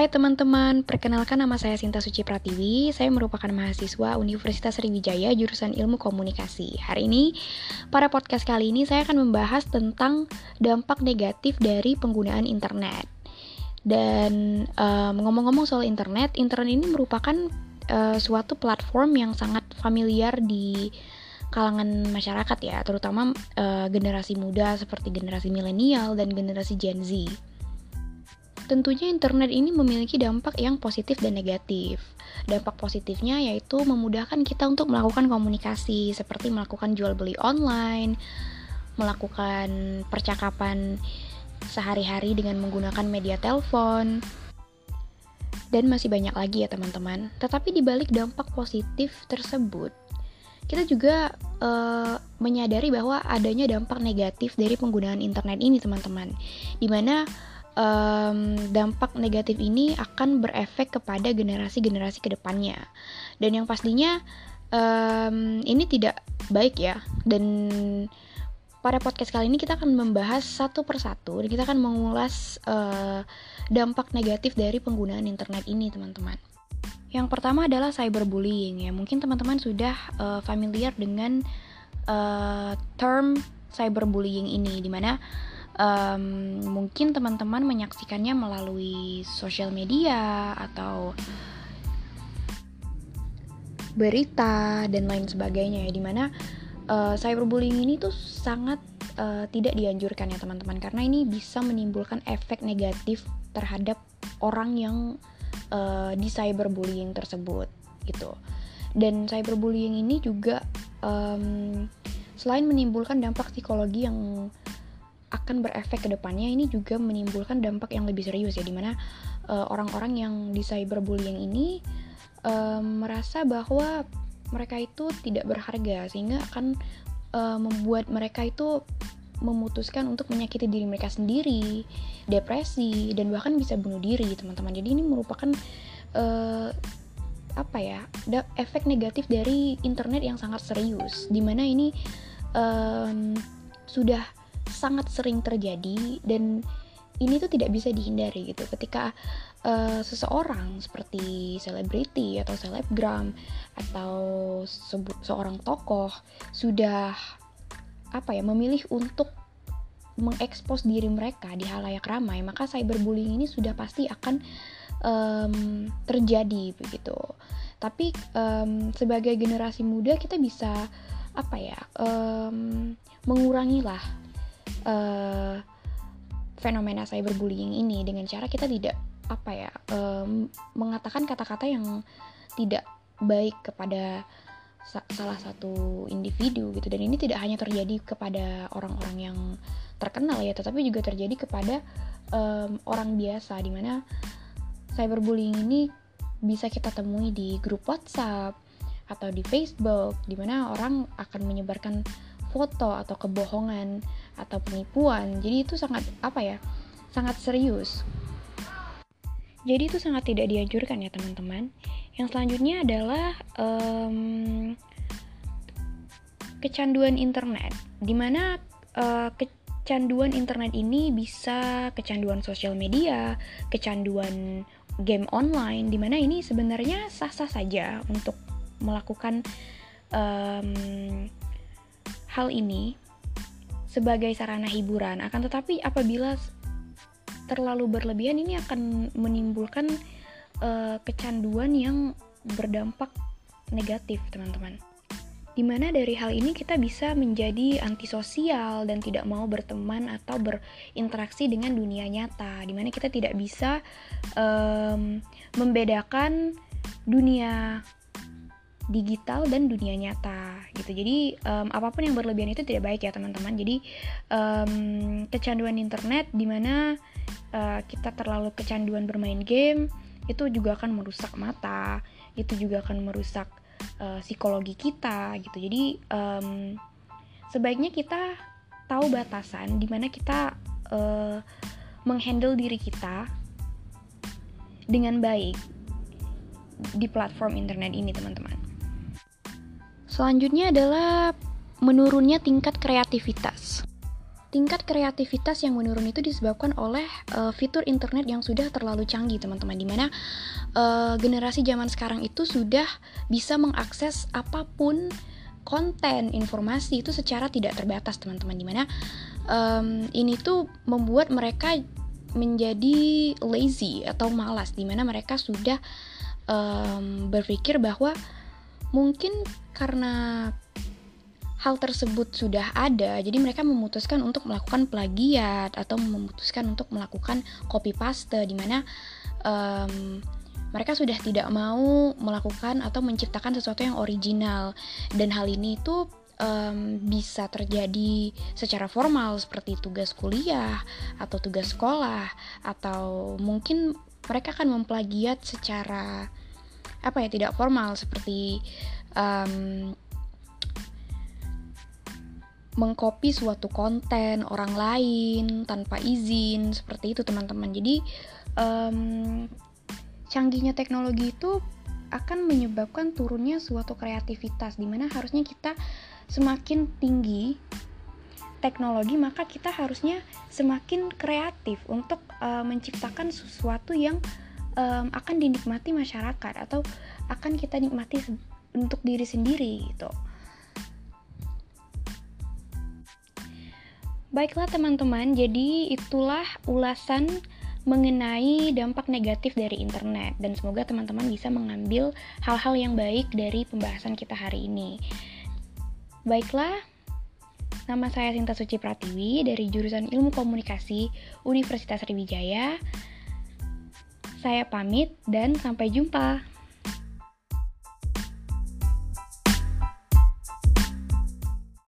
Hai teman-teman, perkenalkan nama saya Sinta Suci Pratiwi. Saya merupakan mahasiswa Universitas Sriwijaya jurusan Ilmu Komunikasi. Hari ini, pada podcast kali ini saya akan membahas tentang dampak negatif dari penggunaan internet. Dan um, ngomong-ngomong soal internet, internet ini merupakan uh, suatu platform yang sangat familiar di kalangan masyarakat ya, terutama uh, generasi muda seperti generasi milenial dan generasi Gen Z. Tentunya internet ini memiliki dampak yang positif dan negatif. Dampak positifnya yaitu memudahkan kita untuk melakukan komunikasi seperti melakukan jual beli online, melakukan percakapan sehari-hari dengan menggunakan media telepon, dan masih banyak lagi ya teman-teman. Tetapi di balik dampak positif tersebut, kita juga uh, menyadari bahwa adanya dampak negatif dari penggunaan internet ini teman-teman. Di mana um, dampak negatif ini akan berefek kepada generasi-generasi ke depannya. Dan yang pastinya um, ini tidak baik ya. Dan pada podcast kali ini kita akan membahas satu persatu dan kita akan mengulas uh, dampak negatif dari penggunaan internet ini, teman-teman. Yang pertama adalah cyberbullying ya. Mungkin teman-teman sudah uh, familiar dengan uh, term cyberbullying ini, di mana um, mungkin teman-teman menyaksikannya melalui sosial media atau berita dan lain sebagainya ya di mana uh, cyberbullying ini tuh sangat uh, tidak dianjurkan ya teman-teman. Karena ini bisa menimbulkan efek negatif terhadap orang yang uh, di cyberbullying tersebut gitu. Dan cyberbullying ini juga um, selain menimbulkan dampak psikologi yang akan berefek ke depannya ini juga menimbulkan dampak yang lebih serius ya di mana uh, orang-orang yang di cyberbullying ini uh, merasa bahwa mereka itu tidak berharga sehingga akan uh, membuat mereka itu memutuskan untuk menyakiti diri mereka sendiri, depresi dan bahkan bisa bunuh diri teman-teman. Jadi ini merupakan uh, apa ya efek negatif dari internet yang sangat serius di mana ini um, sudah sangat sering terjadi dan ini tuh tidak bisa dihindari gitu. Ketika uh, seseorang seperti selebriti atau selebgram atau seorang tokoh sudah apa ya memilih untuk mengekspos diri mereka di halayak ramai maka cyberbullying ini sudah pasti akan um, terjadi begitu. Tapi um, sebagai generasi muda kita bisa apa ya um, mengurangilah uh, fenomena cyberbullying ini dengan cara kita tidak apa ya um, mengatakan kata-kata yang tidak baik kepada sa salah satu individu gitu. Dan ini tidak hanya terjadi kepada orang-orang yang terkenal ya tetapi juga terjadi kepada um, orang biasa di mana cyberbullying ini bisa kita temui di grup WhatsApp atau di Facebook di mana orang akan menyebarkan foto atau kebohongan atau penipuan. Jadi itu sangat apa ya? Sangat serius. Jadi itu sangat tidak dianjurkan ya teman-teman. Yang selanjutnya adalah um, kecanduan internet, di mana uh, kecanduan internet ini bisa kecanduan sosial media, kecanduan game online, di mana ini sebenarnya sah-sah saja untuk melakukan um, hal ini sebagai sarana hiburan. Akan tetapi apabila terlalu berlebihan ini akan menimbulkan uh, kecanduan yang berdampak negatif, teman-teman. Di mana dari hal ini kita bisa menjadi antisosial dan tidak mau berteman atau berinteraksi dengan dunia nyata. Di mana kita tidak bisa um, membedakan dunia digital dan dunia nyata gitu. Jadi um, apa pun yang berlebihan itu tidak baik ya teman-teman. Jadi um, kecanduan internet di mana uh, kita terlalu kecanduan bermain game itu juga akan merusak mata itu juga akan merusak uh, psikologi kita gitu. Jadi um, sebaiknya kita tahu batasan di mana kita uh, menghandle diri kita dengan baik di platform internet ini teman-teman Selanjutnya adalah menurunnya tingkat kreativitas. tingkat kreativitas yang menurun itu disebabkan oleh uh, fitur internet yang sudah terlalu canggih teman-teman di mana uh, generasi zaman sekarang itu sudah bisa mengakses apa pun konten informasi itu secara tidak terbatas teman-teman di mana um, ini tuh membuat mereka menjadi lazy atau malas di mana mereka sudah um, berpikir bahwa mungkin karena hal tersebut sudah ada, jadi mereka memutuskan untuk melakukan plagiat atau memutuskan untuk melakukan copy paste, di mana um, mereka sudah tidak mau melakukan atau menciptakan sesuatu yang original, dan hal ini itu um, bisa terjadi secara formal seperti tugas kuliah atau tugas sekolah, atau mungkin mereka akan memplagiat secara apa ya tidak formal seperti um, mengcopy suatu konten orang lain tanpa izin seperti itu teman-teman. Jadi um, canggihnya teknologi itu akan menyebabkan turunnya suatu kreativitas di mana harusnya kita semakin tinggi teknologi maka kita harusnya semakin kreatif untuk uh, menciptakan sesuatu yang um, akan dinikmati masyarakat atau akan kita nikmati untuk diri sendiri gitu Baiklah teman-teman, jadi itulah ulasan mengenai dampak negatif dari internet dan semoga teman-teman bisa mengambil hal-hal yang baik dari pembahasan kita hari ini. Baiklah, nama saya Sinta Suci Pratiwi dari jurusan Ilmu Komunikasi Universitas Sriwijaya. Saya pamit dan sampai jumpa.